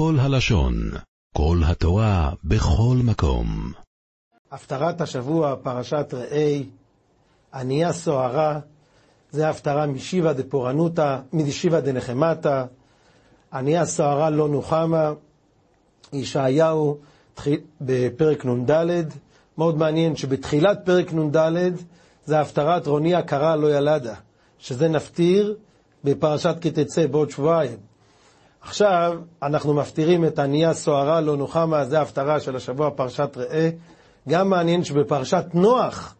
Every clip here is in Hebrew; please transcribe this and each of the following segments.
כל הלשון, כל התורה, בכל מקום. הפטרת השבוע, פרשת ראה, ענייה סוהרה, זה הפטרה משיבה דפורענותא, משיבה דנחמתא, ענייה סוהרה לא נוחמה, ישעיהו בפרק נ"ד, מאוד מעניין שבתחילת פרק נ"ד זה הפטרת רוני הקרה לא ילדה, שזה נפטיר בפרשת כי תצא בעוד שבועיים. עכשיו אנחנו מפטירים את ענייה סוהרה לא נוחמה, זה ההפטרה של השבוע פרשת ראה. גם מעניין שבפרשת נוח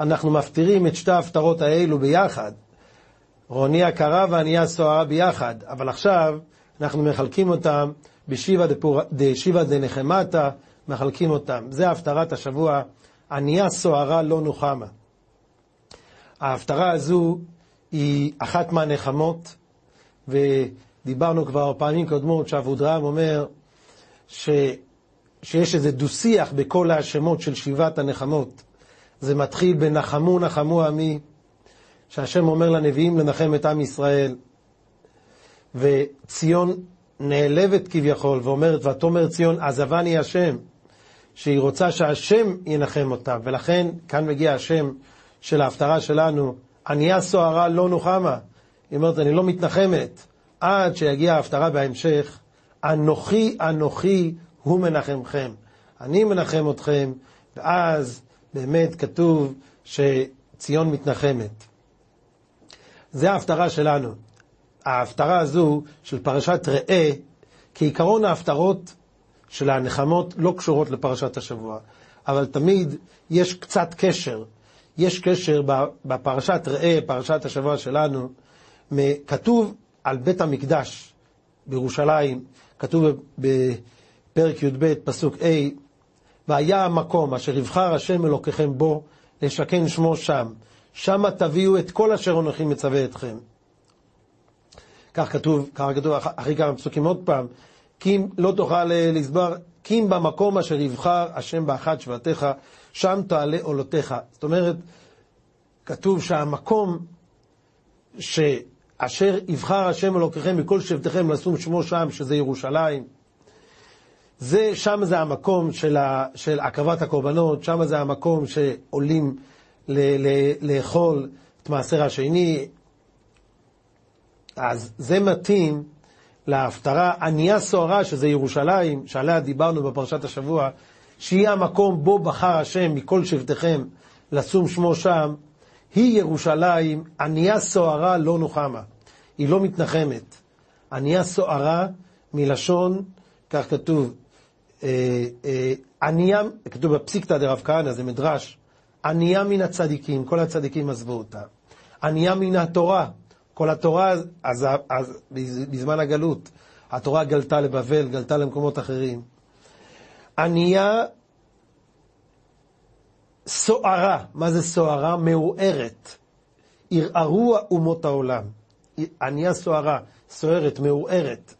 אנחנו מפטירים את שתי ההפטרות האלו ביחד. רוני הקרה וענייה סוהרה ביחד, אבל עכשיו אנחנו מחלקים אותם בשיבה דשיבה דנחמתא, מחלקים אותם. זה הפטרת השבוע, ענייה סוהרה לא נוחמה. ההפטרה הזו היא אחת מהנחמות, ודיברנו כבר פעמים קודמות שאבודרהם אומר ש... שיש איזה דו-שיח בכל השמות של שבעת הנחמות. זה מתחיל בנחמו נחמו עמי, שהשם אומר לנביאים לנחם את עם ישראל, וציון נעלבת כביכול ואומרת, ותאמר ציון עזבני השם, שהיא רוצה שהשם ינחם אותה, ולכן כאן מגיע השם של ההפטרה שלנו, ענייה סוהרה לא נוחמה. היא אומרת, אני לא מתנחמת, עד שיגיע ההפטרה בהמשך, אנוכי אנוכי הוא מנחמכם. אני מנחם אתכם, ואז באמת כתוב שציון מתנחמת. זה ההפטרה שלנו. ההפטרה הזו של פרשת ראה, כעיקרון ההפטרות של הנחמות לא קשורות לפרשת השבוע, אבל תמיד יש קצת קשר. יש קשר בפרשת ראה, פרשת השבוע שלנו, כתוב על בית המקדש בירושלים, כתוב בפרק י"ב, פסוק ה', והיה המקום אשר יבחר השם אלוקיכם בו, לשכן שמו שם. שמה תביאו את כל אשר אנוכי מצווה אתכם. כך כתוב, כך כתוב אחרי כמה פסוקים עוד פעם, כי אם לא תוכל לסבר, כי אם במקום אשר יבחר השם באחת שבטיך, שם תעלה עולותיך. זאת אומרת, כתוב שהמקום שאשר יבחר השם אלוקיכם מכל שבטיכם לשום שמו שם, שזה ירושלים, זה, שם זה המקום של, ה, של הקרבת הקורבנות, שם זה המקום שעולים ל, ל, לאכול את מעשר השני. אז זה מתאים להפטרה ענייה סוהרה, שזה ירושלים, שעליה דיברנו בפרשת השבוע, שהיא המקום בו בחר השם מכל שבטיכם לשום שמו שם, היא ירושלים, ענייה סוהרה לא נוחמה. היא לא מתנחמת. ענייה סוהרה מלשון, כך כתוב, אה, אה, ענייה, כתוב בפסיקתא דרב כהנא, זה מדרש, ענייה מן הצדיקים, כל הצדיקים עזבו אותה. ענייה מן התורה, כל התורה, אז, אז בזמן הגלות, התורה גלתה לבבל, גלתה למקומות אחרים. ענייה סוערה, מה זה סוערה? מעורערת. ערערו אומות העולם. ענייה סוערה, סוערת, מעורערת.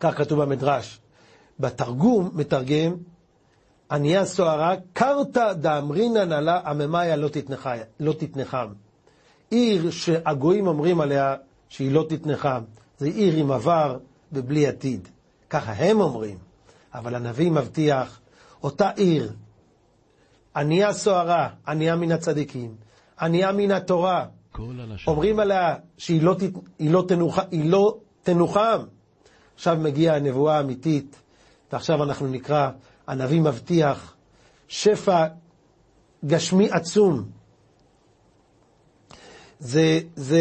כך כתוב במדרש. בתרגום מתרגם, ענייה סוערה, קרתא דאמרינא נלה עממיה לא, לא תתנחם. עיר שהגויים אומרים עליה שהיא לא תתנחם. זה עיר עם עבר ובלי עתיד. ככה הם אומרים. אבל הנביא מבטיח, אותה עיר, ענייה סוערה, ענייה מן הצדיקים, ענייה מן התורה, אומרים עליה שהיא לא, לא, תנוח, לא תנוחם. עכשיו מגיעה הנבואה האמיתית, ועכשיו אנחנו נקרא, הנביא מבטיח שפע גשמי עצום. זה, זה,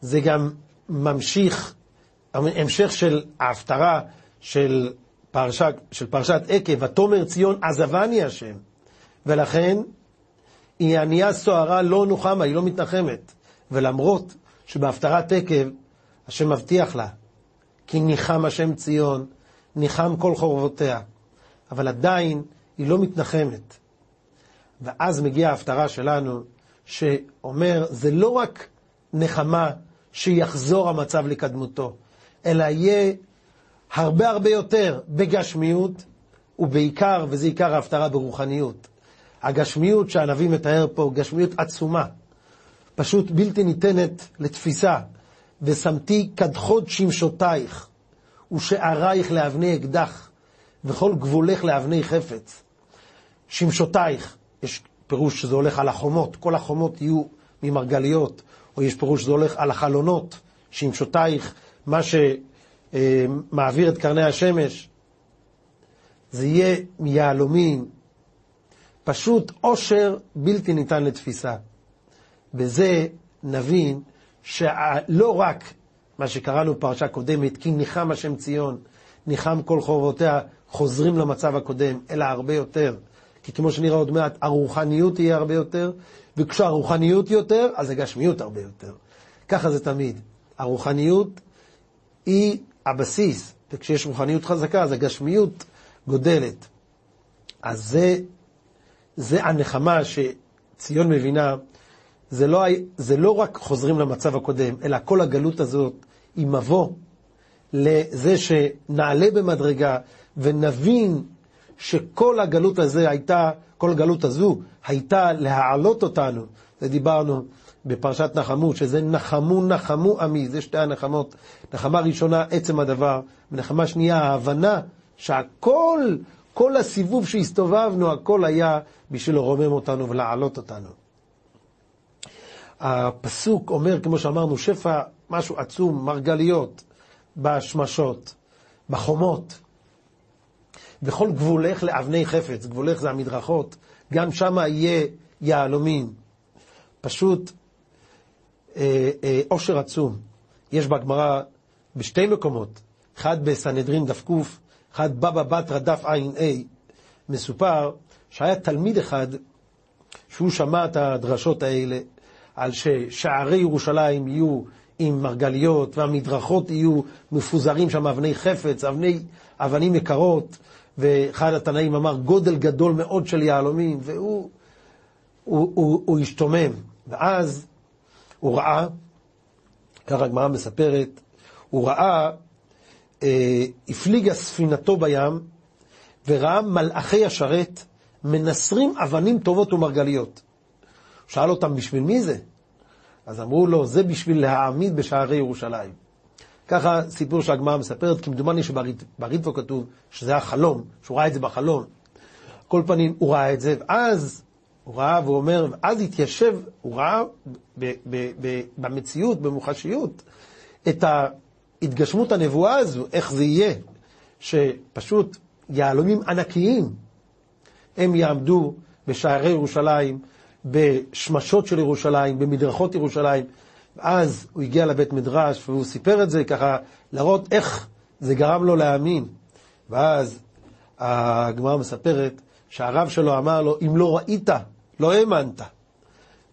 זה גם ממשיך, המשך של ההפטרה של פרשת, של פרשת עקב, ותאמר ציון עזבני השם, ולכן היא ענייה סוערה לא נוחמה, היא לא מתנחמת. ולמרות שבהפטרת עקב השם מבטיח לה, כי ניחם השם ציון, ניחם כל חורבותיה, אבל עדיין היא לא מתנחמת. ואז מגיעה ההפטרה שלנו, שאומר, זה לא רק נחמה שיחזור המצב לקדמותו, אלא יהיה הרבה הרבה יותר בגשמיות, ובעיקר, וזה עיקר ההפטרה ברוחניות. הגשמיות שהנביא מתאר פה, גשמיות עצומה, פשוט בלתי ניתנת לתפיסה. ושמתי כדחוד שמשותייך, ושערייך לאבני אקדח, וכל גבולך לאבני חפץ. שמשותייך, יש פירוש שזה הולך על החומות, כל החומות יהיו ממרגליות, או יש פירוש שזה הולך על החלונות, שמשותייך, מה שמעביר את קרני השמש. זה יהיה מיהלומים, פשוט עושר בלתי ניתן לתפיסה. בזה נבין שלא רק מה שקראנו בפרשה קודמת, כי ניחם השם ציון, ניחם כל חורבותיה, חוזרים למצב הקודם, אלא הרבה יותר. כי כמו שנראה עוד מעט, הרוחניות תהיה הרבה יותר, וכשהרוחניות יותר, אז הגשמיות הרבה יותר. ככה זה תמיד. הרוחניות היא הבסיס, וכשיש רוחניות חזקה, אז הגשמיות גודלת. אז זה, זה הנחמה שציון מבינה, זה לא, זה לא רק חוזרים למצב הקודם, אלא כל הגלות הזאת היא מבוא לזה שנעלה במדרגה ונבין שכל הגלות הזה הייתה, כל הגלות הזו הייתה להעלות אותנו, זה דיברנו בפרשת נחמו, שזה נחמו נחמו עמי, זה שתי הנחמות. נחמה ראשונה, עצם הדבר, ונחמה שנייה, ההבנה שהכל, כל הסיבוב שהסתובבנו, הכל היה בשביל לרומם אותנו ולהעלות אותנו. הפסוק אומר, כמו שאמרנו, שפע, משהו עצום, מרגליות, בשמשות, בחומות. וכל גבולך לאבני חפץ, גבולך זה המדרכות, גם שם יהיה יהלומים. פשוט אה, אה, עצום. יש בגמרא בשתי מקומות, אחד בסנהדרין דף ק, אחד בבא בתרא דף ע"א, מסופר שהיה תלמיד אחד שהוא שמע את הדרשות האלה על ששערי ירושלים יהיו עם מרגליות והמדרכות יהיו מפוזרים שם אבני חפץ, אבני, אבנים יקרות, ואחד התנאים אמר גודל גדול מאוד של יהלומים, והוא הוא, הוא, הוא השתומם. ואז הוא ראה, ככה הגמרא מספרת, הוא ראה, אה, הפליגה ספינתו בים, וראה מלאכי השרת מנסרים אבנים טובות ומרגליות. הוא שאל אותם, בשביל מי זה? אז אמרו לו, זה בשביל להעמיד בשערי ירושלים. ככה סיפור שהגמרא מספרת, כמדומני שבריטבו כתוב שזה היה חלום, שהוא ראה את זה בחלום. כל פנים, הוא ראה את זה, ואז הוא ראה והוא אומר, ואז התיישב, הוא ראה ב, ב, ב, במציאות, במוחשיות, את התגשמות הנבואה הזו, איך זה יהיה, שפשוט יהלומים ענקיים, הם יעמדו בשערי ירושלים, בשמשות של ירושלים, במדרכות ירושלים. ואז הוא הגיע לבית מדרש והוא סיפר את זה ככה, להראות איך זה גרם לו להאמין. ואז הגמרא מספרת שהרב שלו אמר לו, אם לא ראית, לא האמנת.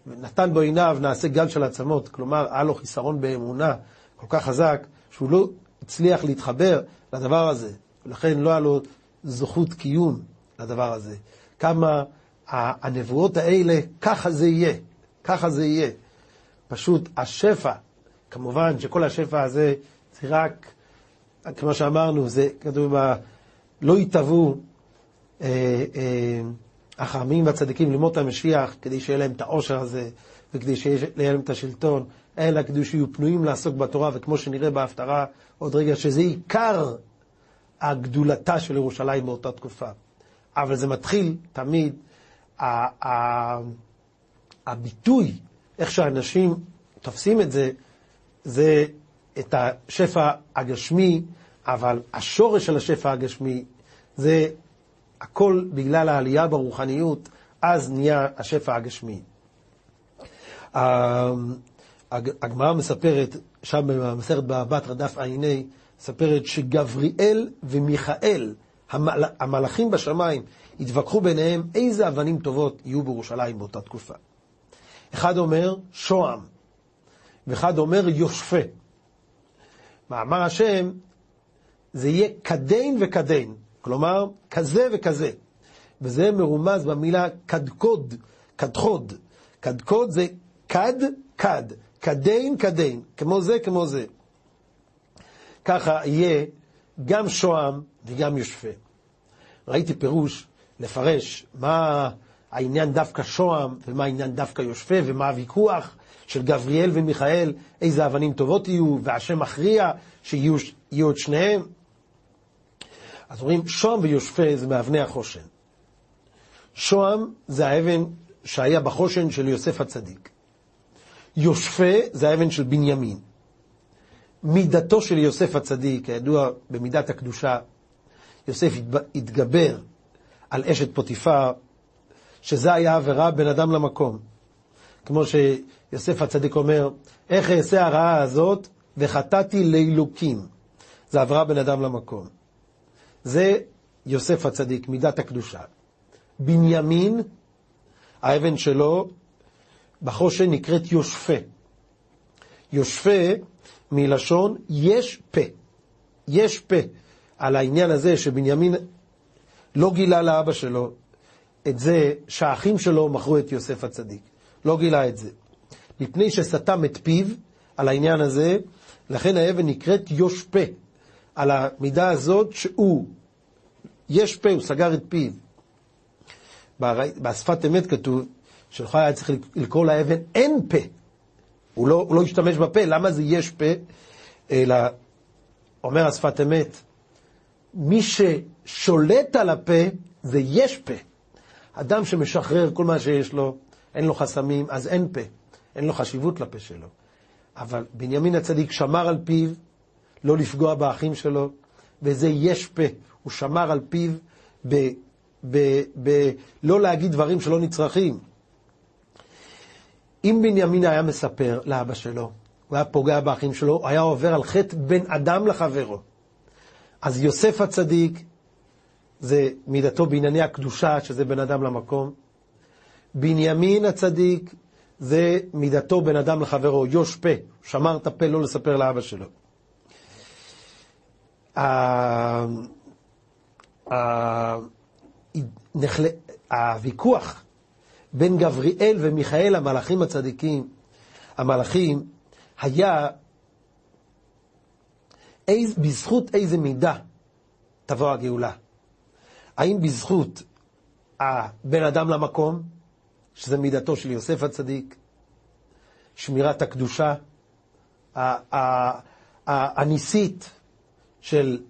נתן בו עיניו, נעשה גל של עצמות. כלומר, היה לו חיסרון באמונה כל כך חזק, שהוא לא הצליח להתחבר לדבר הזה. ולכן לא היה לו זכות קיום לדבר הזה. כמה הנבואות האלה, ככה זה יהיה. ככה זה יהיה. פשוט השפע, כמובן שכל השפע הזה זה רק, כמו שאמרנו, זה כתוב, לא יתהוו אה, אה, והצדיקים ללמוד את המשיח כדי שיהיה להם את העושר הזה וכדי שיהיה להם את השלטון, אלא כדי שיהיו פנויים לעסוק בתורה, וכמו שנראה בהפטרה עוד רגע, שזה עיקר הגדולתה של ירושלים באותה תקופה. אבל זה מתחיל תמיד, הביטוי, איך שאנשים תופסים את זה, זה את השפע הגשמי, אבל השורש של השפע הגשמי זה הכל בגלל העלייה ברוחניות, אז נהיה השפע הגשמי. הגמרא מספרת, שם במסכת באבת רדף ע"ה, מספרת שגבריאל ומיכאל, המל... המלאכים בשמיים, התווכחו ביניהם איזה אבנים טובות יהיו בירושלים באותה תקופה. אחד אומר שוהם, ואחד אומר יושפה. מאמר השם, זה יהיה כדין וכדין. כלומר, כזה וכזה. וזה מרומז במילה קדקוד, קדחוד. קדקוד זה קד, קד, קדין, קדין, כמו זה, כמו זה. ככה יהיה גם שוהם וגם יושפה. ראיתי פירוש לפרש מה העניין דווקא שוהם ומה העניין דווקא יושפה ומה הוויכוח של גבריאל ומיכאל, איזה אבנים טובות יהיו, והשם מכריע שיהיו את שניהם. אז אומרים, שוהם ויושפה זה מאבני החושן. שוהם זה האבן שהיה בחושן של יוסף הצדיק. יושפה זה האבן של בנימין. מידתו של יוסף הצדיק, כידוע במידת הקדושה, יוסף התגבר על אשת פוטיפר, שזה היה עבירה בין אדם למקום. כמו שיוסף הצדיק אומר, איך אעשה הרעה הזאת וחטאתי לאלוקים. זה עברה בין אדם למקום. זה יוסף הצדיק, מידת הקדושה. בנימין, האבן שלו, בחושן נקראת יושפה. יושפה מלשון יש פה. יש פה על העניין הזה שבנימין לא גילה לאבא שלו את זה שהאחים שלו מכרו את יוסף הצדיק. לא גילה את זה. מפני שסתם את פיו על העניין הזה, לכן האבן נקראת יוש פה, על המידה הזאת שהוא, יש פה, הוא סגר את פיו. בשפת אמת כתוב שלך היה צריך לקרוא לאבן אין פה. הוא לא, הוא לא השתמש בפה, למה זה יש פה? אלא, אומר השפת אמת, מי ששולט על הפה זה יש פה. אדם שמשחרר כל מה שיש לו, אין לו חסמים, אז אין פה, אין לו חשיבות לפה שלו. אבל בנימין הצדיק שמר על פיו, לא לפגוע באחים שלו, וזה יש פה, הוא שמר על פיו ב... ב, ב, לא להגיד דברים שלא נצרכים. אם בנימין היה מספר לאבא שלו, הוא היה פוגע באחים שלו, הוא היה עובר על חטא בין אדם לחברו. אז יוסף הצדיק, זה מידתו בענייני הקדושה, שזה בין אדם למקום. בנימין הצדיק, זה מידתו בין אדם לחברו, יוש פה, שמר את הפה לא לספר לאבא שלו. הוויכוח בין גבריאל ומיכאל, המלאכים הצדיקים, המלאכים, היה איז, בזכות איזה מידה תבוא הגאולה. האם בזכות הבן אדם למקום, שזה מידתו של יוסף הצדיק, שמירת הקדושה, הניסית של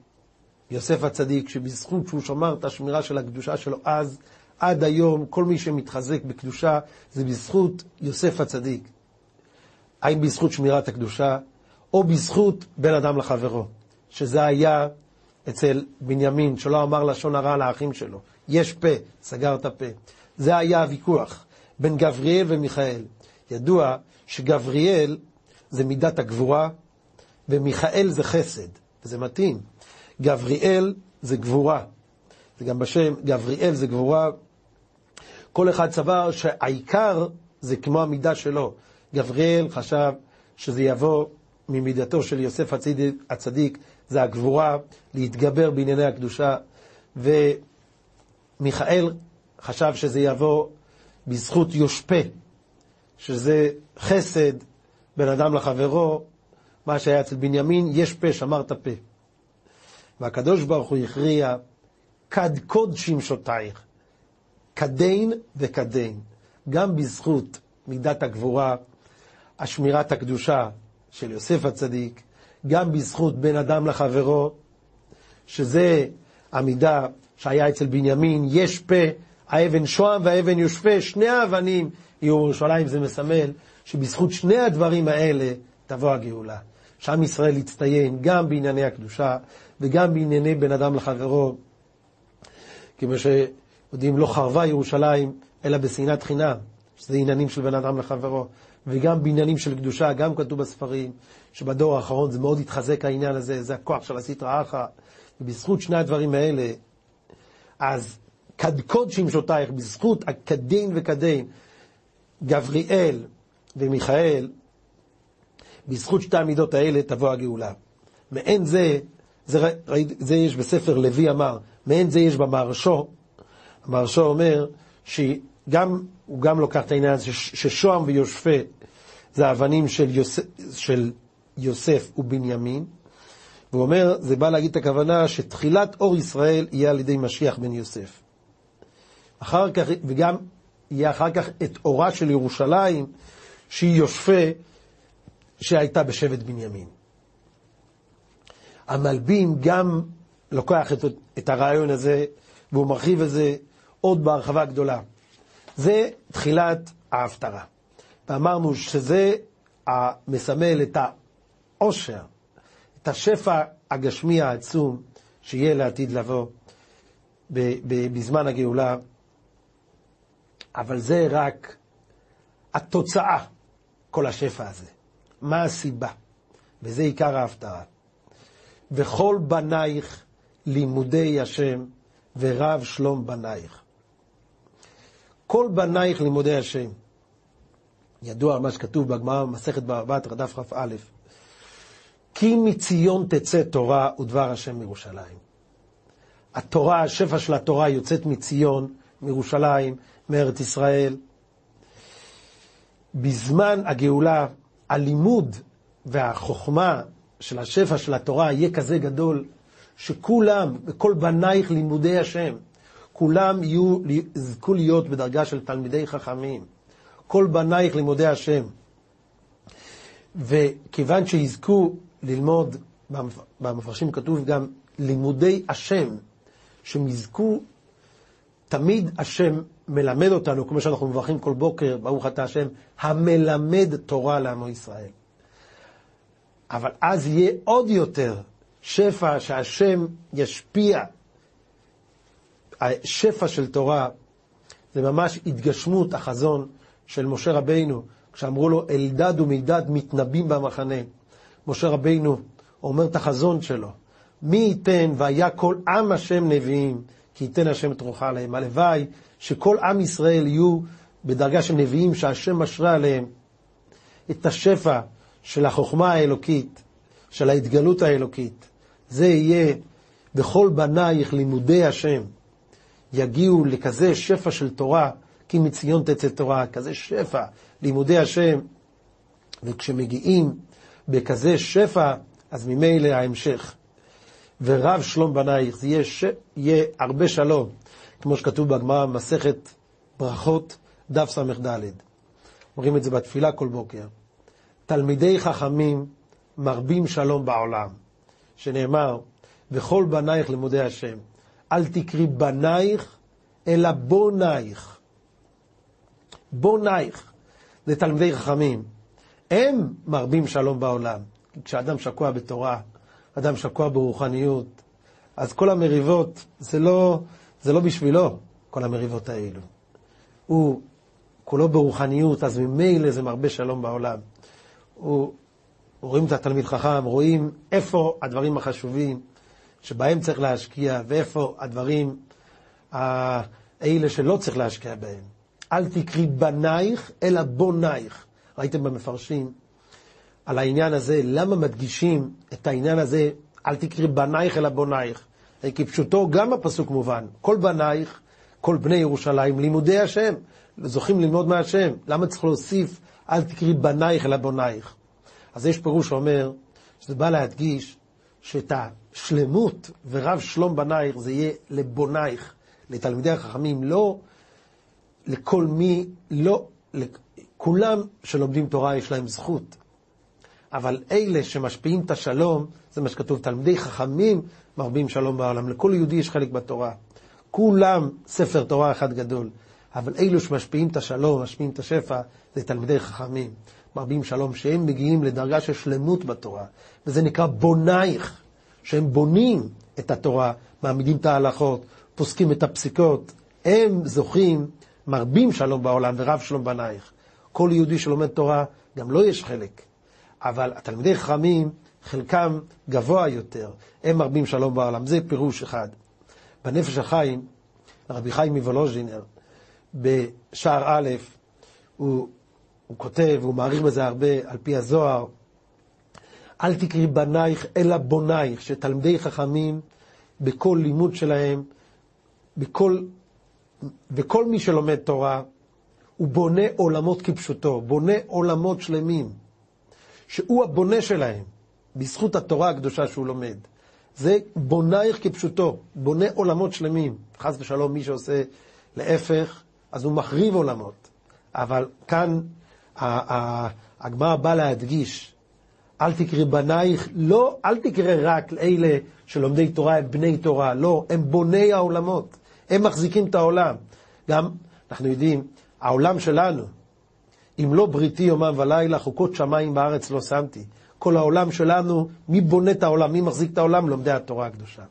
יוסף הצדיק, שבזכות שהוא שמר את השמירה של הקדושה שלו אז, עד היום, כל מי שמתחזק בקדושה, זה בזכות יוסף הצדיק. האם בזכות שמירת הקדושה, או בזכות בין אדם לחברו, שזה היה אצל בנימין, שלא אמר לשון הרע לאחים שלו. יש פה, סגר את הפה. זה היה הוויכוח בין גבריאל ומיכאל. ידוע שגבריאל זה מידת הגבורה, ומיכאל זה חסד, וזה מתאים. גבריאל זה גבורה. זה גם בשם, גבריאל זה גבורה. כל אחד סבר שהעיקר זה כמו המידה שלו. גבריאל חשב שזה יבוא ממידתו של יוסף הצדיק, הצדיק זה הגבורה, להתגבר בענייני הקדושה, ומיכאל חשב שזה יבוא בזכות יושפה, שזה חסד בין אדם לחברו, מה שהיה אצל בנימין, יש פה, שמר את הפה. והקדוש ברוך הוא הכריע, כד קוד שמשותייך, כדין וכדין, גם בזכות מידת הגבורה, השמירת הקדושה של יוסף הצדיק, גם בזכות בין אדם לחברו, שזה המידה שהיה אצל בנימין, יש פה, האבן שוהם והאבן יושפה, שני האבנים יהיו ירושלים, זה מסמל שבזכות שני הדברים האלה תבוא הגאולה. שעם ישראל יצטיין גם בענייני הקדושה וגם בענייני בין אדם לחברו. כמו שיודעים, לא חרבה ירושלים אלא בשנאת חינם, שזה עניינים של בין אדם לחברו. וגם בעניינים של קדושה, גם כתוב בספרים, שבדור האחרון זה מאוד התחזק העניין הזה, זה הכוח של הסטרא אחא, ובזכות שני הדברים האלה, אז קדקוד שמשותייך, בזכות הכדין וכדין, גבריאל ומיכאל, בזכות שתי המידות האלה תבוא הגאולה. מעין זה, זה, זה יש בספר לוי אמר, מעין זה יש במהרשו, המהרשו אומר שגם, הוא גם לוקח את העניין הזה ששוהם ויושפה זה האבנים של יוסף, של יוסף ובנימין, והוא אומר, זה בא להגיד את הכוונה שתחילת אור ישראל יהיה על ידי משיח בן יוסף. אחר כך, וגם יהיה אחר כך את אורה של ירושלים, שהיא יושפה, שהייתה בשבט בנימין. המלבים גם לוקח את, את הרעיון הזה והוא מרחיב את זה עוד בהרחבה גדולה. זה תחילת ההפטרה. ואמרנו שזה מסמל את העושר, את השפע הגשמי העצום שיהיה לעתיד לבוא בזמן הגאולה, אבל זה רק התוצאה, כל השפע הזה. מה הסיבה? וזה עיקר ההפטרה. וכל בנייך לימודי השם, ורב שלום בנייך. כל בנייך לימודי השם. ידוע מה שכתוב בגמרא במסכת בבא דף כ"א, כי מציון תצא תורה ודבר השם מירושלים. התורה, השפע של התורה יוצאת מציון, מירושלים, מארץ ישראל. בזמן הגאולה, הלימוד והחוכמה של השפע של התורה יהיה כזה גדול, שכולם, וכל בנייך לימודי השם, כולם יזכו להיות בדרגה של תלמידי חכמים. כל בנייך לימודי השם. וכיוון שיזכו ללמוד, במפרשים כתוב גם לימודי השם, שהם יזכו, תמיד השם מלמד אותנו, כמו שאנחנו מברכים כל בוקר, ברוך אתה השם, המלמד תורה לעמו ישראל. אבל אז יהיה עוד יותר שפע שהשם ישפיע, השפע של תורה, זה ממש התגשמות החזון של משה רבינו, כשאמרו לו אלדד ומידד מתנבאים במחנה. משה רבינו אומר את החזון שלו, מי ייתן והיה כל עם השם נביאים, כי ייתן השם את רוחה עליהם. הלוואי שכל עם ישראל יהיו בדרגה של נביאים שהשם משרה עליהם את השפע של החוכמה האלוקית, של ההתגלות האלוקית. זה יהיה בכל בנייך לימודי השם. יגיעו לכזה שפע של תורה, כי מציון תצא תורה, כזה שפע, לימודי השם. וכשמגיעים בכזה שפע, אז ממילא ההמשך. ורב שלום בנייך, זה יהיה, ש... יהיה הרבה שלום, כמו שכתוב בגמרא במסכת ברכות, דף ס"ד. אומרים את זה בתפילה כל בוקר. תלמידי חכמים מרבים שלום בעולם, שנאמר, וכל בנייך לימודי השם. אל תקרי בנייך, אלא בונייך. בונייך, זה תלמידי חכמים. הם מרבים שלום בעולם. כשאדם שקוע בתורה, אדם שקוע ברוחניות, אז כל המריבות, זה לא, זה לא בשבילו, כל המריבות האלו. הוא כולו ברוחניות, אז ממילא זה מרבה שלום בעולם. הוא, רואים את התלמיד חכם, רואים איפה הדברים החשובים שבהם צריך להשקיע, ואיפה הדברים האלה שלא צריך להשקיע בהם. אל תקרי בנייך, אלא בונייך. ראיתם במפרשים על העניין הזה, למה מדגישים את העניין הזה, אל תקרי בנייך אלא בונייך. כי פשוטו גם הפסוק מובן, כל בנייך, כל בני ירושלים, לימודי השם, זוכים ללמוד מהשם. למה צריך להוסיף, אל תקרי בנייך אלא בונייך? אז יש פירוש שאומר, שזה בא להדגיש שאת השלמות ורב שלום בנייך זה יהיה לבונייך, לתלמידי החכמים, לא לכל מי, לא, לכולם שלומדים תורה יש להם זכות. אבל אלה שמשפיעים את השלום, זה מה שכתוב, תלמידי חכמים מרבים שלום בעולם. לכל יהודי יש חלק בתורה. כולם ספר תורה אחד גדול. אבל אלו שמשפיעים את השלום, משפיעים את השפע, זה תלמידי חכמים. מרבים שלום, שהם מגיעים לדרגה של שלמות בתורה. וזה נקרא בונייך, שהם בונים את התורה, מעמידים את ההלכות, פוסקים את הפסיקות. הם זוכים, מרבים שלום בעולם ורב שלום בנייך. כל יהודי שלומד תורה, גם לו לא יש חלק. אבל התלמידי חכמים, חלקם גבוה יותר, הם מרבים שלום בעולם. זה פירוש אחד. בנפש החיים, רבי חיים מוולוז'ינר, בשער א', הוא, הוא כותב, הוא מעריך בזה הרבה, על פי הזוהר, אל תקרי בנייך אלא בונייך, שתלמידי חכמים, בכל לימוד שלהם, בכל, וכל מי שלומד תורה, הוא בונה עולמות כפשוטו, בונה עולמות שלמים. שהוא הבונה שלהם, בזכות התורה הקדושה שהוא לומד. זה בונייך כפשוטו, בונה עולמות שלמים. חס ושלום, מי שעושה להפך, אז הוא מחריב עולמות. אבל כאן הגמרא באה להדגיש, אל תקראי בנייך, לא, אל תקרא רק לאלה שלומדי תורה הם בני תורה, לא, הם בוני העולמות, הם מחזיקים את העולם. גם, אנחנו יודעים, העולם שלנו, אם לא בריתי יומם ולילה, חוקות שמיים בארץ לא שמתי. כל העולם שלנו, מי בונה את העולם, מי מחזיק את העולם? לומדי התורה הקדושה.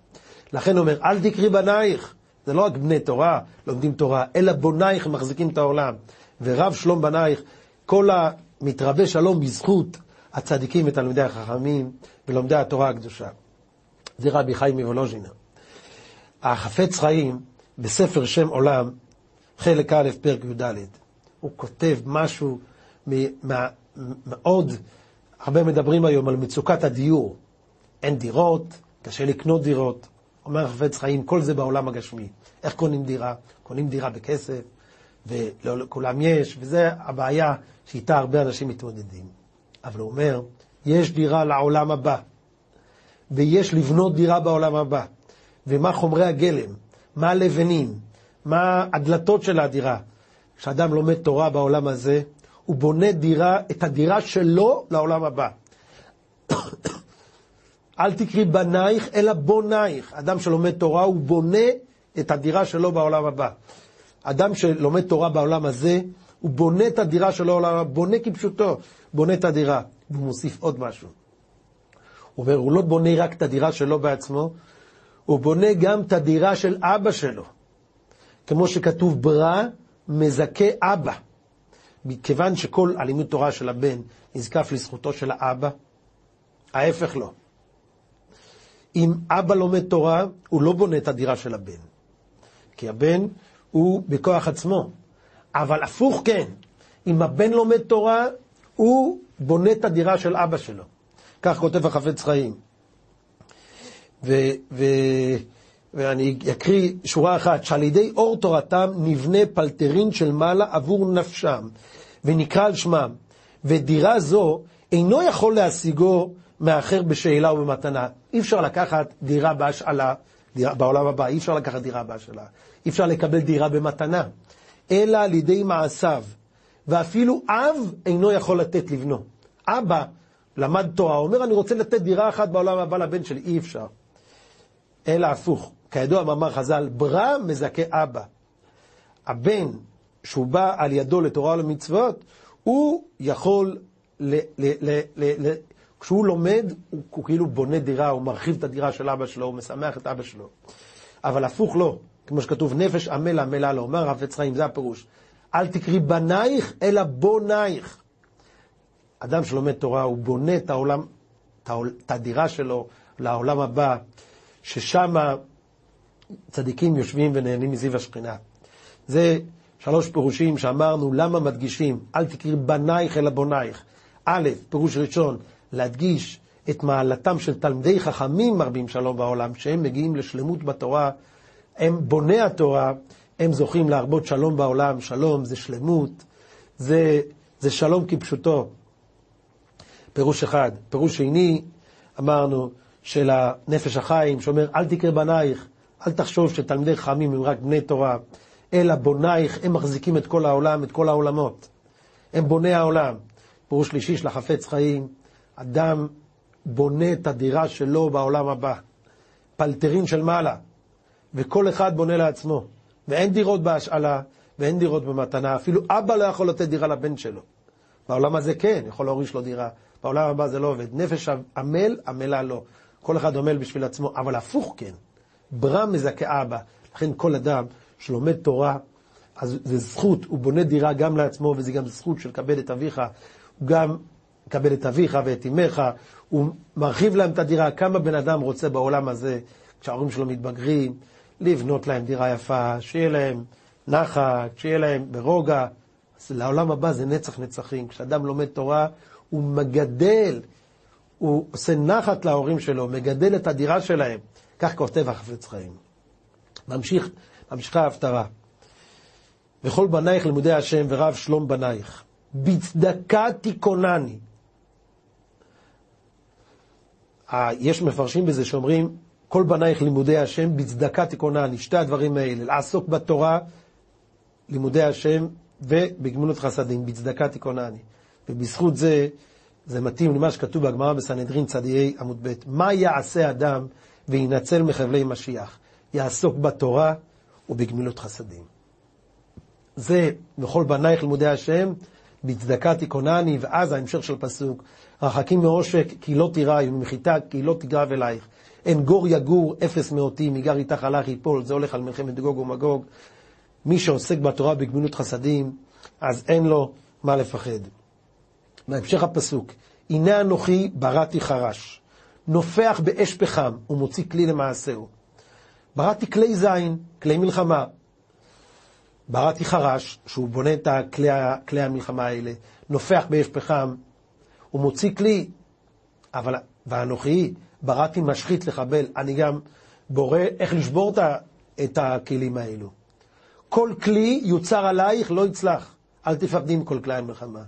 לכן אומר, אל תקרי בנייך. זה לא רק בני תורה, לומדים תורה, אלא בונייך מחזיקים את העולם. ורב שלום בנייך, כל המתרבה שלום בזכות הצדיקים ותלמידי החכמים ולומדי התורה הקדושה. זה רבי חיים מוולוז'ינה. החפץ חיים, בספר שם עולם, חלק א', פרק י"ד, הוא כותב משהו מאוד, הרבה מדברים היום על מצוקת הדיור. אין דירות, קשה לקנות דירות. אומר החפץ חיים, כל זה בעולם הגשמי. איך קונים דירה? קונים דירה בכסף, ולא לכולם יש, וזה הבעיה שאיתה הרבה אנשים מתמודדים. אבל הוא אומר, יש דירה לעולם הבא, ויש לבנות דירה בעולם הבא. ומה חומרי הגלם, מה הלבנים, מה הדלתות של הדירה. כשאדם לומד תורה בעולם הזה, הוא בונה דירה, את הדירה שלו לעולם הבא. אל תקרי בנייך, אלא בונייך. אדם שלומד תורה, הוא בונה את הדירה שלו בעולם הבא. אדם שלומד תורה בעולם הזה, הוא בונה את הדירה שלו בעולם הבא, בונה כפשוטו, בונה את הדירה. והוא מוסיף עוד משהו. הוא אומר, הוא לא בונה רק את הדירה שלו בעצמו, הוא בונה גם את הדירה של אבא שלו. כמו שכתוב, ברא מזכה אבא. מכיוון שכל הלימוד תורה של הבן נזקף לזכותו של האבא, ההפך לא. אם אבא לומד תורה, הוא לא בונה את הדירה של הבן. כי הבן הוא בכוח עצמו. אבל הפוך כן, אם הבן לומד תורה, הוא בונה את הדירה של אבא שלו. כך כותב החפץ חיים. ו, ו, ואני אקריא שורה אחת, שעל ידי אור תורתם נבנה פלטרין של מעלה עבור נפשם, ונקרא על שמם, ודירה זו אינו יכול להשיגו מאחר בשאלה ובמתנה. אי אפשר לקחת דירה בהשאלה, דירה, בעולם הבא, אי אפשר לקחת דירה בהשאלה. אי אפשר לקבל דירה במתנה, אלא על ידי מעשיו. ואפילו אב אינו יכול לתת לבנו. אבא למד תורה, אומר, אני רוצה לתת דירה אחת בעולם הבא לבן שלי, אי אפשר. אלא הפוך. כידוע מאמר חז"ל, ברא מזכה אבא. הבן, שהוא בא על ידו לתורה ולמצוות, הוא יכול, ל, ל, ל, כשהוא לומד, הוא, כאילו בונה דירה, הוא מרחיב את הדירה של אבא שלו, הוא משמח את אבא שלו. אבל הפוך לא, כמו שכתוב, נפש עמל עמלה לו, אומר הרב עץ חיים, זה הפירוש. אל תקרי בנייך, אלא בונייך. אדם שלומד תורה, הוא בונה את העולם, את הדירה שלו לעולם הבא, ששם צדיקים יושבים ונהנים מזיו השכינה. זה שלוש פירושים שאמרנו, למה מדגישים? אל תקרי בנייך אלא בונייך. א', פירוש ראשון, להדגיש את מעלתם של תלמידי חכמים מרבים שלום בעולם, שהם מגיעים לשלמות בתורה, הם בוני התורה, הם זוכים להרבות שלום בעולם, שלום זה שלמות, זה, זה שלום כפשוטו. פירוש אחד. פירוש שני, אמרנו, של הנפש החיים, שאומר, אל תקרא בנייך, אל תחשוב שתלמידי חכמים הם רק בני תורה, אלא בונייך, הם מחזיקים את כל העולם, את כל העולמות. הם בוני העולם. פירוש שלישי של החפץ חיים, אדם בונה את הדירה שלו בעולם הבא. פלטרין של מעלה, וכל אחד בונה לעצמו. ואין דירות בהשאלה, ואין דירות במתנה. אפילו אבא לא יכול לתת דירה לבן שלו. בעולם הזה כן, יכול להוריש לו דירה. בעולם הבא זה לא עובד. נפש עמל, עמלה לא. כל אחד עמל בשביל עצמו, אבל הפוך כן. ברא מזכה אבא. לכן כל אדם שלומד תורה, אז זה זכות, הוא בונה דירה גם לעצמו, וזה גם זכות של כבד את אביך. הוא גם כבד את אביך ואת אמך, הוא מרחיב להם את הדירה. כמה בן אדם רוצה בעולם הזה, כשההורים שלו מתבגרים, לבנות להם דירה יפה, שיהיה להם נחת, שיהיה להם ברוגע. אז לעולם הבא זה נצח נצחים. כשאדם לומד תורה, הוא מגדל, הוא עושה נחת להורים שלו, מגדל את הדירה שלהם. כך כותב החפץ חיים. ממשיך, ממשיכה ההפטרה. וכל בנייך לימודי השם ורב שלום בנייך. בצדקה תיכונני. יש מפרשים בזה שאומרים, כל בנייך לימודי השם, בצדקה תיכונני. שתי הדברים האלה, לעסוק בתורה, לימודי השם, ובגמילות חסדים, בצדקה תיכונני. ובזכות זה זה מתאים למה שכתוב בגמרא בסנהדרין צדיעי עמוד ב', מה יעשה אדם וינצל מחבלי משיח? יעסוק בתורה ובגמילות חסדים. זה וכל בנייך לימודי השם, בצדקה תיכונני, ואז ההמשך של פסוק, רחקים מעושק כי לא תירא, וממחיתה כי לא תגרב אלייך. אין גור יגור, אפס מאותי, מגר איתך הלך יפול, זה הולך על מלחמת גוג ומגוג. מי שעוסק בתורה בגמילות חסדים, אז אין לו מה לפחד. בהמשך הפסוק, הנה אנוכי בראתי חרש, נופח באש פחם ומוציא כלי למעשהו. בראתי כלי זין, כלי מלחמה. בראתי חרש, שהוא בונה את כלי המלחמה האלה, נופח באש פחם, הוא מוציא כלי, אבל, ואנוכי בראתי משחית לחבל, אני גם בורא איך לשבור את הכלים האלו. כל כלי יוצר עלייך לא יצלח, אל תפחדי עם כל כלי המלחמה.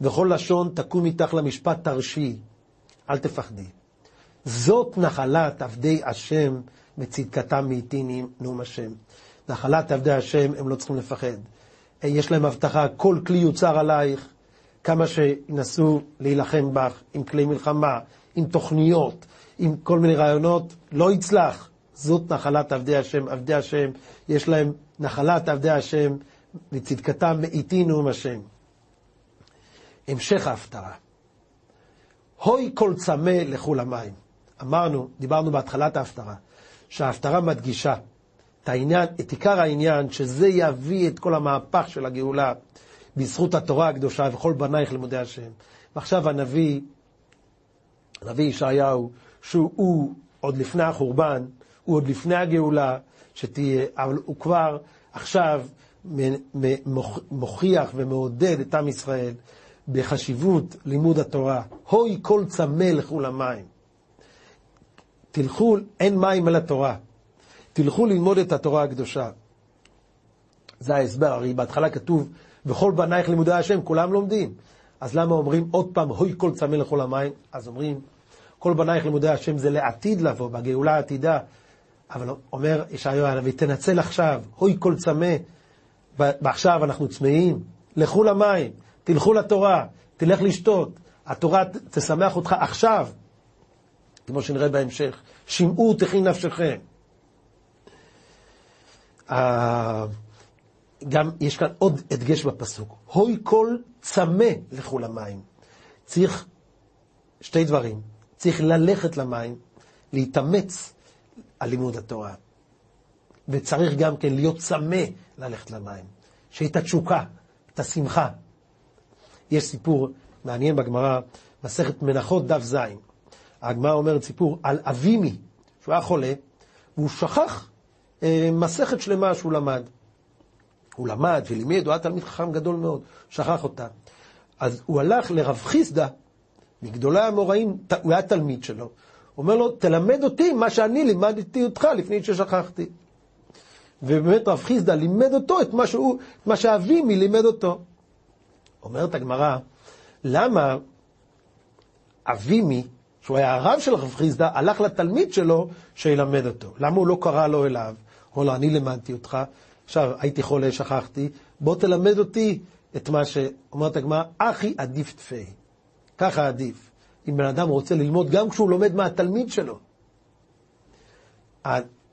וכל לשון תקום איתך למשפט תרשי, אל תפחדי. זאת נחלת עבדי השם וצדקתם מאיתיני נאום השם. נחלת עבדי השם, הם לא צריכים לפחד. יש להם הבטחה, כל כלי יוצר עלייך, כמה שינסו להילחם בך עם כלי מלחמה, עם תוכניות, עם כל מיני רעיונות, לא יצלח. זאת נחלת עבדי השם. עבדי השם, יש להם נחלת עבדי השם, וצדקתם מאיתי נאום השם. המשך ההפטרה. הוי כל צמא לכו למים. אמרנו, דיברנו בהתחלת ההפטרה, שההפטרה מדגישה את העניין, את עיקר העניין, שזה יביא את כל המהפך של הגאולה בזכות התורה הקדושה וכל בנייך לימודי השם. ועכשיו הנביא, הנביא ישעיהו, שהוא עוד לפני החורבן, הוא עוד לפני הגאולה שתהיה, אבל הוא כבר עכשיו מוכיח ומעודד את עם ישראל בחשיבות לימוד התורה. הוי כל צמא לכו למים. תלכו, אין מים על התורה. תלכו ללמוד את התורה הקדושה. זה ההסבר, הרי בהתחלה כתוב, וכל בנייך לימודי השם, כולם לומדים. אז למה אומרים עוד פעם, הוי כל צמא לכו למים? אז אומרים, כל בנייך לימודי השם זה לעתיד לבוא, בגאולה העתידה. אבל אומר ישעיהו הנביא, תנצל עכשיו, הוי כל צמא, ועכשיו אנחנו צמאים, לכו למים, תלכו לתורה, תלך לשתות, התורה תשמח אותך עכשיו, כמו שנראה בהמשך, שמעו תכין נפשכם. גם יש כאן עוד הדגש בפסוק, הוי כל צמא לכו למים. צריך שתי דברים, צריך ללכת למים, להתאמץ על לימוד התורה. וצריך גם כן להיות צמא ללכת למים. שאת התשוקה, את השמחה. יש סיפור מעניין בגמרא, מסכת מנחות דף ז. הגמרא אומרת סיפור על אבימי, שהוא היה חולה, והוא שכח אה, מסכת שלמה שהוא למד. הוא למד ולימד, הוא היה תלמיד חכם גדול מאוד, שכח אותה. אז הוא הלך לרב חיסדא, מגדולי המוראים, הוא היה תלמיד שלו, הוא אומר לו, תלמד אותי מה שאני לימדתי אותך לפני ששכחתי. ובאמת רב חיסדא לימד אותו את מה, שהוא, את מה שאבימי לימד אותו. אומרת הגמרא, למה אבימי, שהוא היה הרב של רב חיסדא, הלך לתלמיד שלו שילמד אותו? למה הוא לא קרא לו אליו? הוא לו, אני לימדתי אותך, עכשיו הייתי חולה, שכחתי, בוא תלמד אותי את מה שאומרת הגמרא, אחי עדיף תפי. ככה עדיף. אם בן אדם רוצה ללמוד, גם כשהוא לומד מהתלמיד שלו,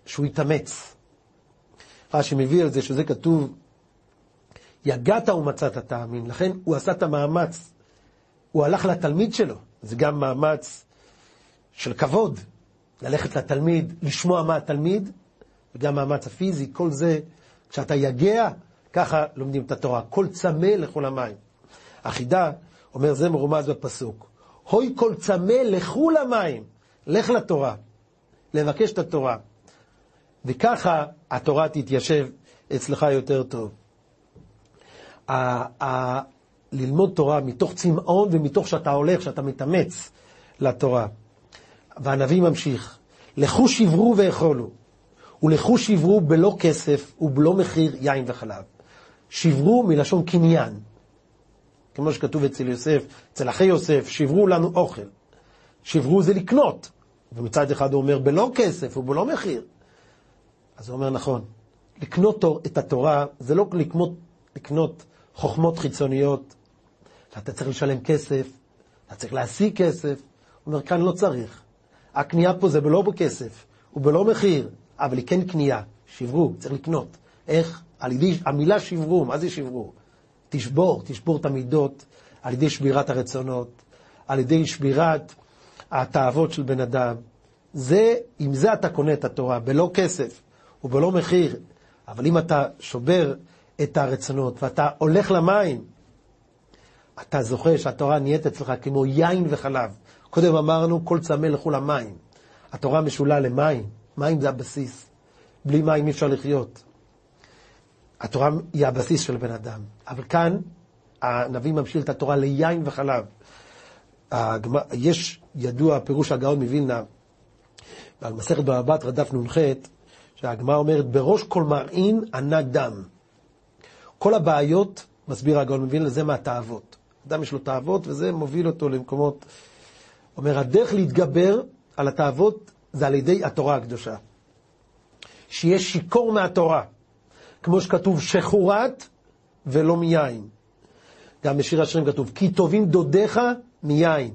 שהוא יתאמץ. רש"י מביא על זה שזה כתוב, יגעת ומצאת תאמין, לכן הוא עשה את המאמץ, הוא הלך לתלמיד שלו, זה גם מאמץ של כבוד, ללכת לתלמיד, לשמוע מה התלמיד, וגם מאמץ הפיזי, כל זה, כשאתה יגע, ככה לומדים את התורה, כל צמא לכל המים. החידה אומר, זה מרומז בפסוק, הוי כל צמא לכו למים, לך לתורה, לבקש את התורה. וככה התורה תתיישב אצלך יותר טוב. ללמוד תורה מתוך צמאון ומתוך שאתה הולך, שאתה מתאמץ לתורה. והנביא ממשיך, לכו שברו ואכולו, ולכו שברו בלא כסף ובלא מחיר יין וחלב. שברו מלשון קניין. כמו שכתוב אצל יוסף, אצל אחי יוסף, שברו לנו אוכל. שברו זה לקנות. ומצד אחד הוא אומר, בלא כסף ובלא מחיר. אז הוא אומר, נכון, לקנות את התורה זה לא לקנות, לקנות חוכמות חיצוניות, שאתה צריך לשלם כסף, אתה צריך להשיג כסף. הוא אומר, כאן לא צריך. הקנייה פה זה בלא בכסף, הוא בלא מחיר, אבל היא כן קנייה, שברו, צריך לקנות. איך? על ידי, המילה שברו, מה זה שברו? תשבור, תשבור את המידות על ידי שבירת הרצונות, על ידי שבירת התאוות של בן אדם. זה, עם זה אתה קונה את התורה, בלא כסף ובלא מחיר. אבל אם אתה שובר את הרצונות ואתה הולך למים, אתה זוכר שהתורה נהיית אצלך כמו יין וחלב. קודם אמרנו, כל צמא לכו למים. התורה משולה למים, מים זה הבסיס. בלי מים אי אפשר לחיות. התורה היא הבסיס של בן אדם. אבל כאן הנביא ממשיל את התורה ליין וחלב. יש ידוע פירוש הגאון מווילנה, ועל מסכת בבא בתרא דף נ"ח, שהגמרא אומרת, בראש כל מרעין ענה דם. כל הבעיות, מסביר הגאון מווילנה, זה מהתאוות. אדם יש לו תאוות, וזה מוביל אותו למקומות... אומר, הדרך להתגבר על התאוות זה על ידי התורה הקדושה. שיהיה שיכור מהתורה. כמו שכתוב, שחורת ולא מיין. גם בשיר השירים כתוב, כי טובים דודיך מיין.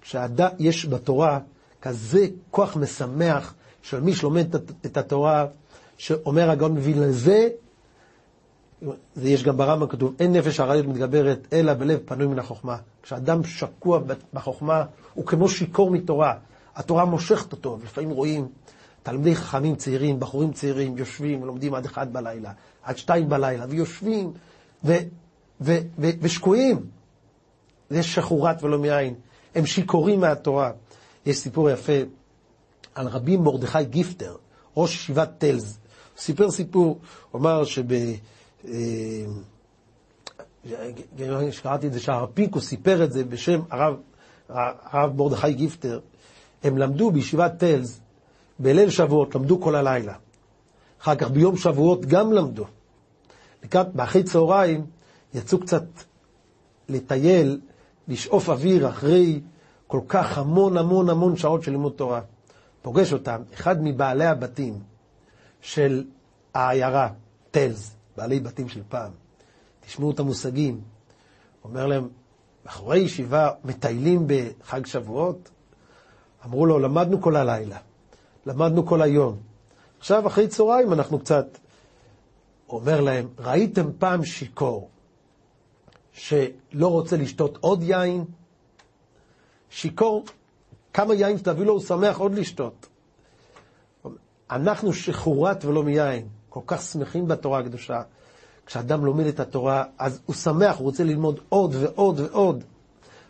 כשיש בתורה כזה כוח משמח של מי שלומד את התורה, שאומר הגאון מווילנה, זה, זה יש גם ברמב"ם כתוב, אין נפש הרעיות מתגברת, אלא בלב פנוי מן החוכמה. כשאדם שקוע בחוכמה, הוא כמו שיכור מתורה. התורה מושכת אותו, ולפעמים רואים תלמידי חכמים צעירים, בחורים צעירים, יושבים ולומדים עד אחד בלילה, עד שתיים בלילה, ויושבים ו, ו, ו, ושקועים. זה שחורת ולא מאין. הם שיכורים מהתורה. יש סיפור יפה על רבי מרדכי גיפטר, ראש ישיבת טלז. הוא סיפר סיפור, הוא אמר שב... שקראתי את זה, שהרב פינקו סיפר את זה בשם הרב, הרב מרדכי גיפטר. הם למדו בישיבת טלז, בליל שבועות למדו כל הלילה. אחר כך ביום שבועות גם למדו. לקראת, באחרי צהריים יצאו קצת לטייל, לשאוף אוויר אחרי כל כך המון המון המון שעות של לימוד תורה. פוגש אותם אחד מבעלי הבתים של העיירה, טלס, בעלי בתים של פעם. תשמעו את המושגים. אומר להם, בחורי ישיבה מטיילים בחג שבועות? אמרו לו, למדנו כל הלילה, למדנו כל היום. עכשיו, אחרי צהריים, אנחנו קצת... אומר להם, ראיתם פעם שיכור שלא רוצה לשתות עוד יין? שיכור, כמה יין שתביא לו, הוא שמח עוד לשתות. אנחנו שחורת ולא מיין, כל כך שמחים בתורה הקדושה. כשאדם לומד את התורה, אז הוא שמח, הוא רוצה ללמוד עוד ועוד ועוד.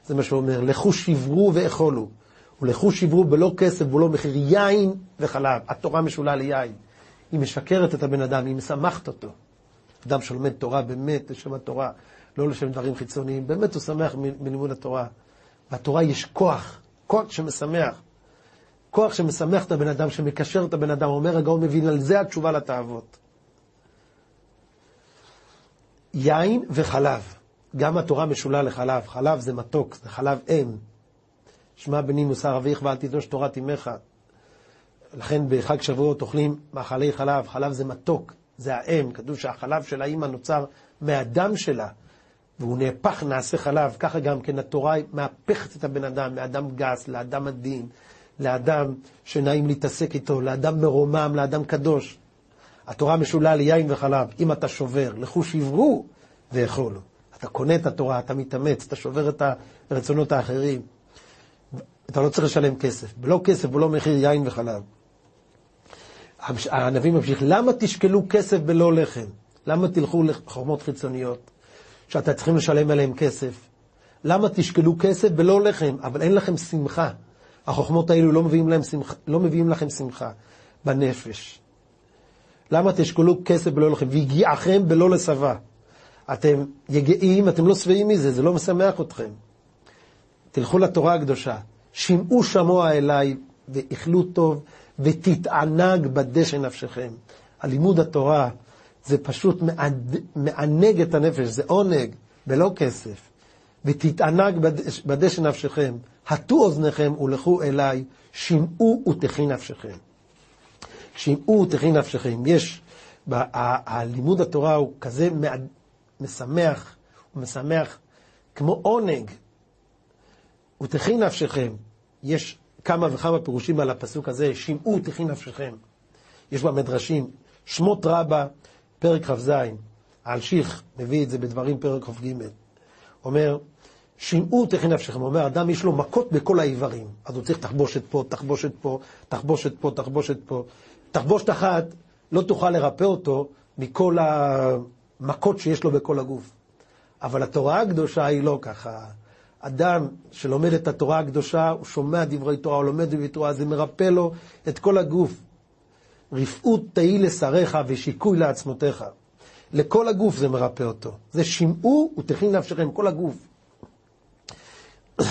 זה מה שהוא אומר, לכו שברו ואכולו. ולכו שברו בלא כסף ולא מחיר יין וחלב. התורה משולה ליין. היא משקרת את הבן אדם, היא משמחת אותו. אדם שלומד תורה באמת לשם התורה, לא לשם דברים חיצוניים, באמת הוא שמח מלימוד התורה. בתורה יש כוח, כוח שמשמח. כוח שמשמח את הבן אדם, שמקשר את הבן אדם, אומר הגאון מבין, על זה התשובה לתאוות. יין וחלב, גם התורה משולה לחלב, חלב זה מתוק, זה חלב אם. שמע בני מוסר אביך ואל תדרוש תורת אמך. לכן בחג שבועות אוכלים מאכלי חלב, חלב זה מתוק, זה האם, כתוב שהחלב של האימא נוצר מהדם שלה, והוא נהפך נעשה חלב, ככה גם כן התורה מהפכת את הבן אדם, מאדם גס לאדם עדין, לאדם שנעים להתעסק איתו, לאדם מרומם, לאדם קדוש. התורה משולה ליין וחלב. אם אתה שובר, לכו שברו ואכולו. אתה קונה את התורה, אתה מתאמץ, אתה שובר את הרצונות האחרים. אתה לא צריך לשלם כסף. בלא כסף ולא מחיר יין וחלב. הנביא ממשיך, למה תשקלו כסף בלא לחם? למה תלכו לחומות חיצוניות, שאתה צריכים לשלם עליהם כסף? למה תשקלו כסף בלא לחם, אבל אין לכם שמחה? החוכמות האלו לא מביאים, להם שמחה, לא מביאים לכם שמחה בנפש. למה תשקלו כסף בלא לחם? והגיעכם בלא לשבע. אתם יגעים, אתם לא שבעים מזה, זה לא משמח אתכם. תלכו לתורה הקדושה. שמעו שמוע אליי ואכלו טוב ותתענג בדשא נפשכם. הלימוד התורה זה פשוט מענג את הנפש, זה עונג, בלא כסף. ותתענג בדשא, בדשא נפשכם, הטו אוזניכם ולכו אליי, שמעו ותחי נפשכם. שמעו ותחי נפשכם. יש, הלימוד התורה הוא כזה משמח, הוא משמח כמו עונג, ותחי נפשכם, יש כמה וכמה פירושים על הפסוק הזה, שמעו תחי נפשכם. יש במדרשים, שמות רבה, פרק כ"ז, האלשיך מביא את זה בדברים פרק כ"ג, אומר, שמעו תחי נפשכם, אומר, אדם יש לו מכות בכל האיברים, אז הוא צריך תחבושת פה, תחבושת פה, תחבושת פה, תחבושת פה. תחבושת אחת לא תוכל לרפא אותו מכל המכות שיש לו בכל הגוף. אבל התורה הקדושה היא לא ככה. אדם שלומד את התורה הקדושה, הוא שומע דברי תורה, הוא לומד דברי תורה, זה מרפא לו את כל הגוף. רפאות תהי לשריך ושיקוי לעצמותיך. לכל הגוף זה מרפא אותו. זה שמעו ותכין נפשכם, כל הגוף.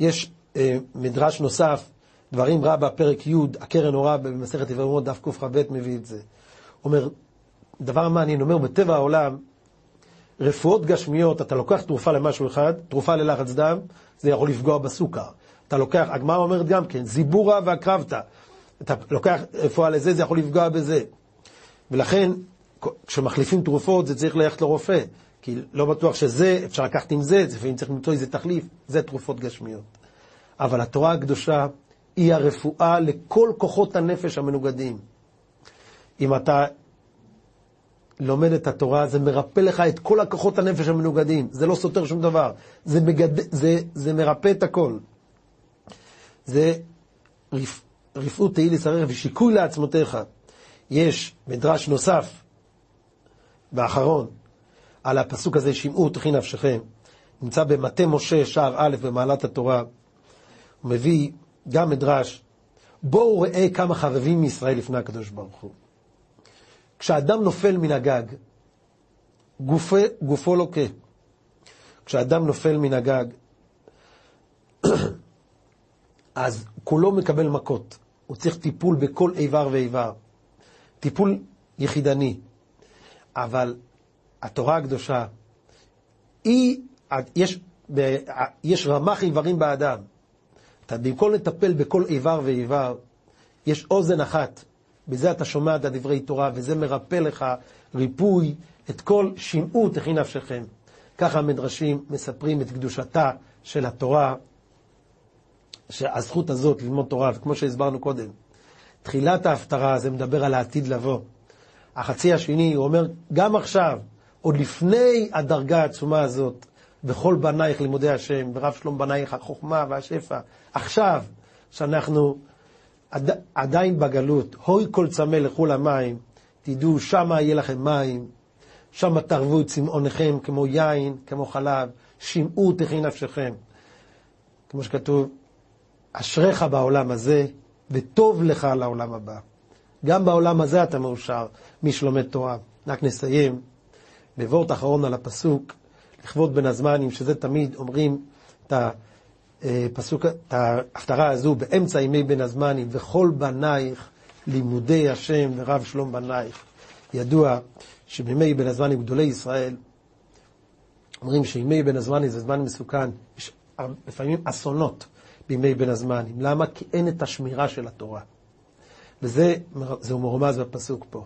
יש אה, מדרש נוסף, דברים רבה, פרק י', הקרן אורה במסכת עברמות, דף קכ"ב מביא את זה. אומר, דבר מעניין, אומר, בטבע העולם, רפואות גשמיות, אתה לוקח תרופה למשהו אחד, תרופה ללחץ דם, זה יכול לפגוע בסוכר. אתה לוקח, הגמרא אומרת גם כן, זיבורה והקרבתא. אתה לוקח רפואה לזה, זה יכול לפגוע בזה. ולכן, כשמחליפים תרופות, זה צריך ללכת לרופא. כי לא בטוח שזה, אפשר לקחת עם זה, לפעמים צריך למצוא איזה תחליף, זה תרופות גשמיות. אבל התורה הקדושה היא הרפואה לכל כוחות הנפש המנוגדים. אם אתה לומד את התורה, זה מרפא לך את כל הכוחות הנפש המנוגדים. זה לא סותר שום דבר. זה, מגד... זה, זה מרפא את הכל. זה רפ... רפאות תהי לשריך ושיקוי לעצמותיך. יש מדרש נוסף, באחרון, על הפסוק הזה, שמעו תכי נפשכם. נמצא במטה משה, שער א', במעלת התורה. הוא מביא גם מדרש, בואו ראה כמה חרבים מישראל לפני הקדוש ברוך הוא. כשאדם נופל מן הגג, גופו, גופו לוקה. כשאדם נופל מן הגג, אז כולו מקבל מכות. הוא צריך טיפול בכל איבר ואיבר. טיפול יחידני. אבל התורה הקדושה, היא, יש, יש רמ"ח איברים באדם. אתה, במקום לטפל בכל איבר ואיבר, יש אוזן אחת בזה אתה שומע את הדברי תורה, וזה מרפא לך ריפוי את כל שמעו תכי נפשכם. ככה המדרשים מספרים את קדושתה של התורה, שהזכות הזאת ללמוד תורה, וכמו שהסברנו קודם, תחילת ההפטרה זה מדבר על העתיד לבוא. החצי השני, הוא אומר, גם עכשיו, עוד לפני הדרגה העצומה הזאת, וכל בנייך לימודי השם, ורב שלום בנייך החוכמה והשפע, עכשיו, שאנחנו עד, עדיין בגלות, הוי כל צמא לכו למים, תדעו, שמה יהיה לכם מים, שמה תרבו את צמאונכם כמו יין, כמו חלב, שמעו תכי נפשכם. כמו שכתוב, אשריך בעולם הזה, וטוב לך לעולם הבא. גם בעולם הזה אתה מאושר, מי שלומד תורה. רק נסיים בוורט אחרון על הפסוק, לכבוד בין הזמנים, שזה תמיד אומרים את ה... אה, פסוק, את ההפטרה הזו באמצע ימי בין הזמנים, וכל בנייך לימודי השם ורב שלום בנייך. ידוע שבימי בין הזמנים גדולי ישראל אומרים שימי בין הזמנים זה זמן מסוכן, יש לפעמים אסונות בימי בין הזמנים. למה? כי אין את השמירה של התורה. וזה מרומז בפסוק פה.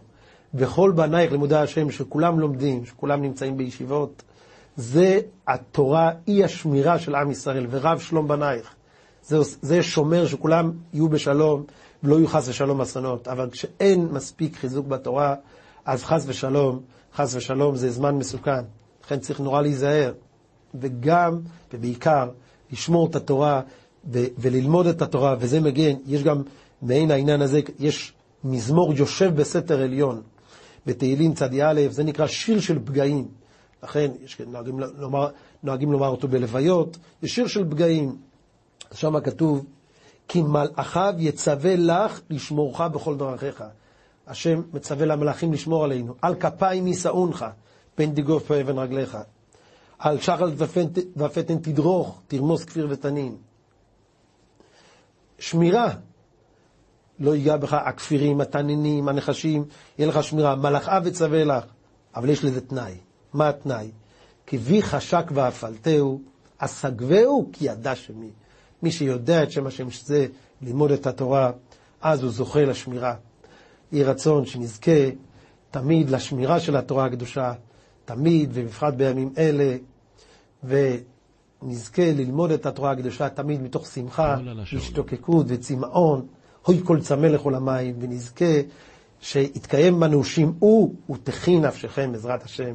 וכל בנייך לימודי השם, שכולם לומדים, שכולם נמצאים בישיבות, זה התורה, היא השמירה של עם ישראל, ורב שלום בנייך. זה, זה שומר שכולם יהיו בשלום, ולא יהיו חס ושלום אסונות. אבל כשאין מספיק חיזוק בתורה, אז חס ושלום, חס ושלום זה זמן מסוכן. לכן צריך נורא להיזהר. וגם, ובעיקר, לשמור את התורה ו- וללמוד את התורה, וזה מגן. יש גם, מעין העניין הזה, יש מזמור יושב בסתר עליון, בתהילים צדי א', זה נקרא שיר של פגעים. לכן יש, נוהגים, לומר, נוהגים לומר אותו בלוויות, זה שיר של פגעים. שם כתוב, כי מלאכיו יצווה לך לשמורך בכל דרכיך. השם מצווה למלאכים לשמור עלינו. על כפיים יישאונך, פן תגוף פה אבן רגליך. על שחל ופתן תדרוך, תרמוס כפיר ותנין. שמירה. לא ייגע בך הכפירים, התנינים, הנחשים, יהיה לך שמירה. מלאכיו יצווה לך. אבל יש לזה תנאי. מה התנאי? כי וי חשק ואפלתהו, אסגבהו כי ידע שמי. מי שיודע את שם השם שזה ללמוד את התורה, אז הוא זוכה לשמירה. יהי רצון שנזכה תמיד לשמירה של התורה הקדושה, תמיד ובפרט בימים אלה, נזכה ללמוד את התורה הקדושה תמיד מתוך שמחה. השתוקקות וצמאון, הוי כל צמא לכל המים, ונזכה שיתקיים בנו שמעו ותחי נפשכם בעזרת השם,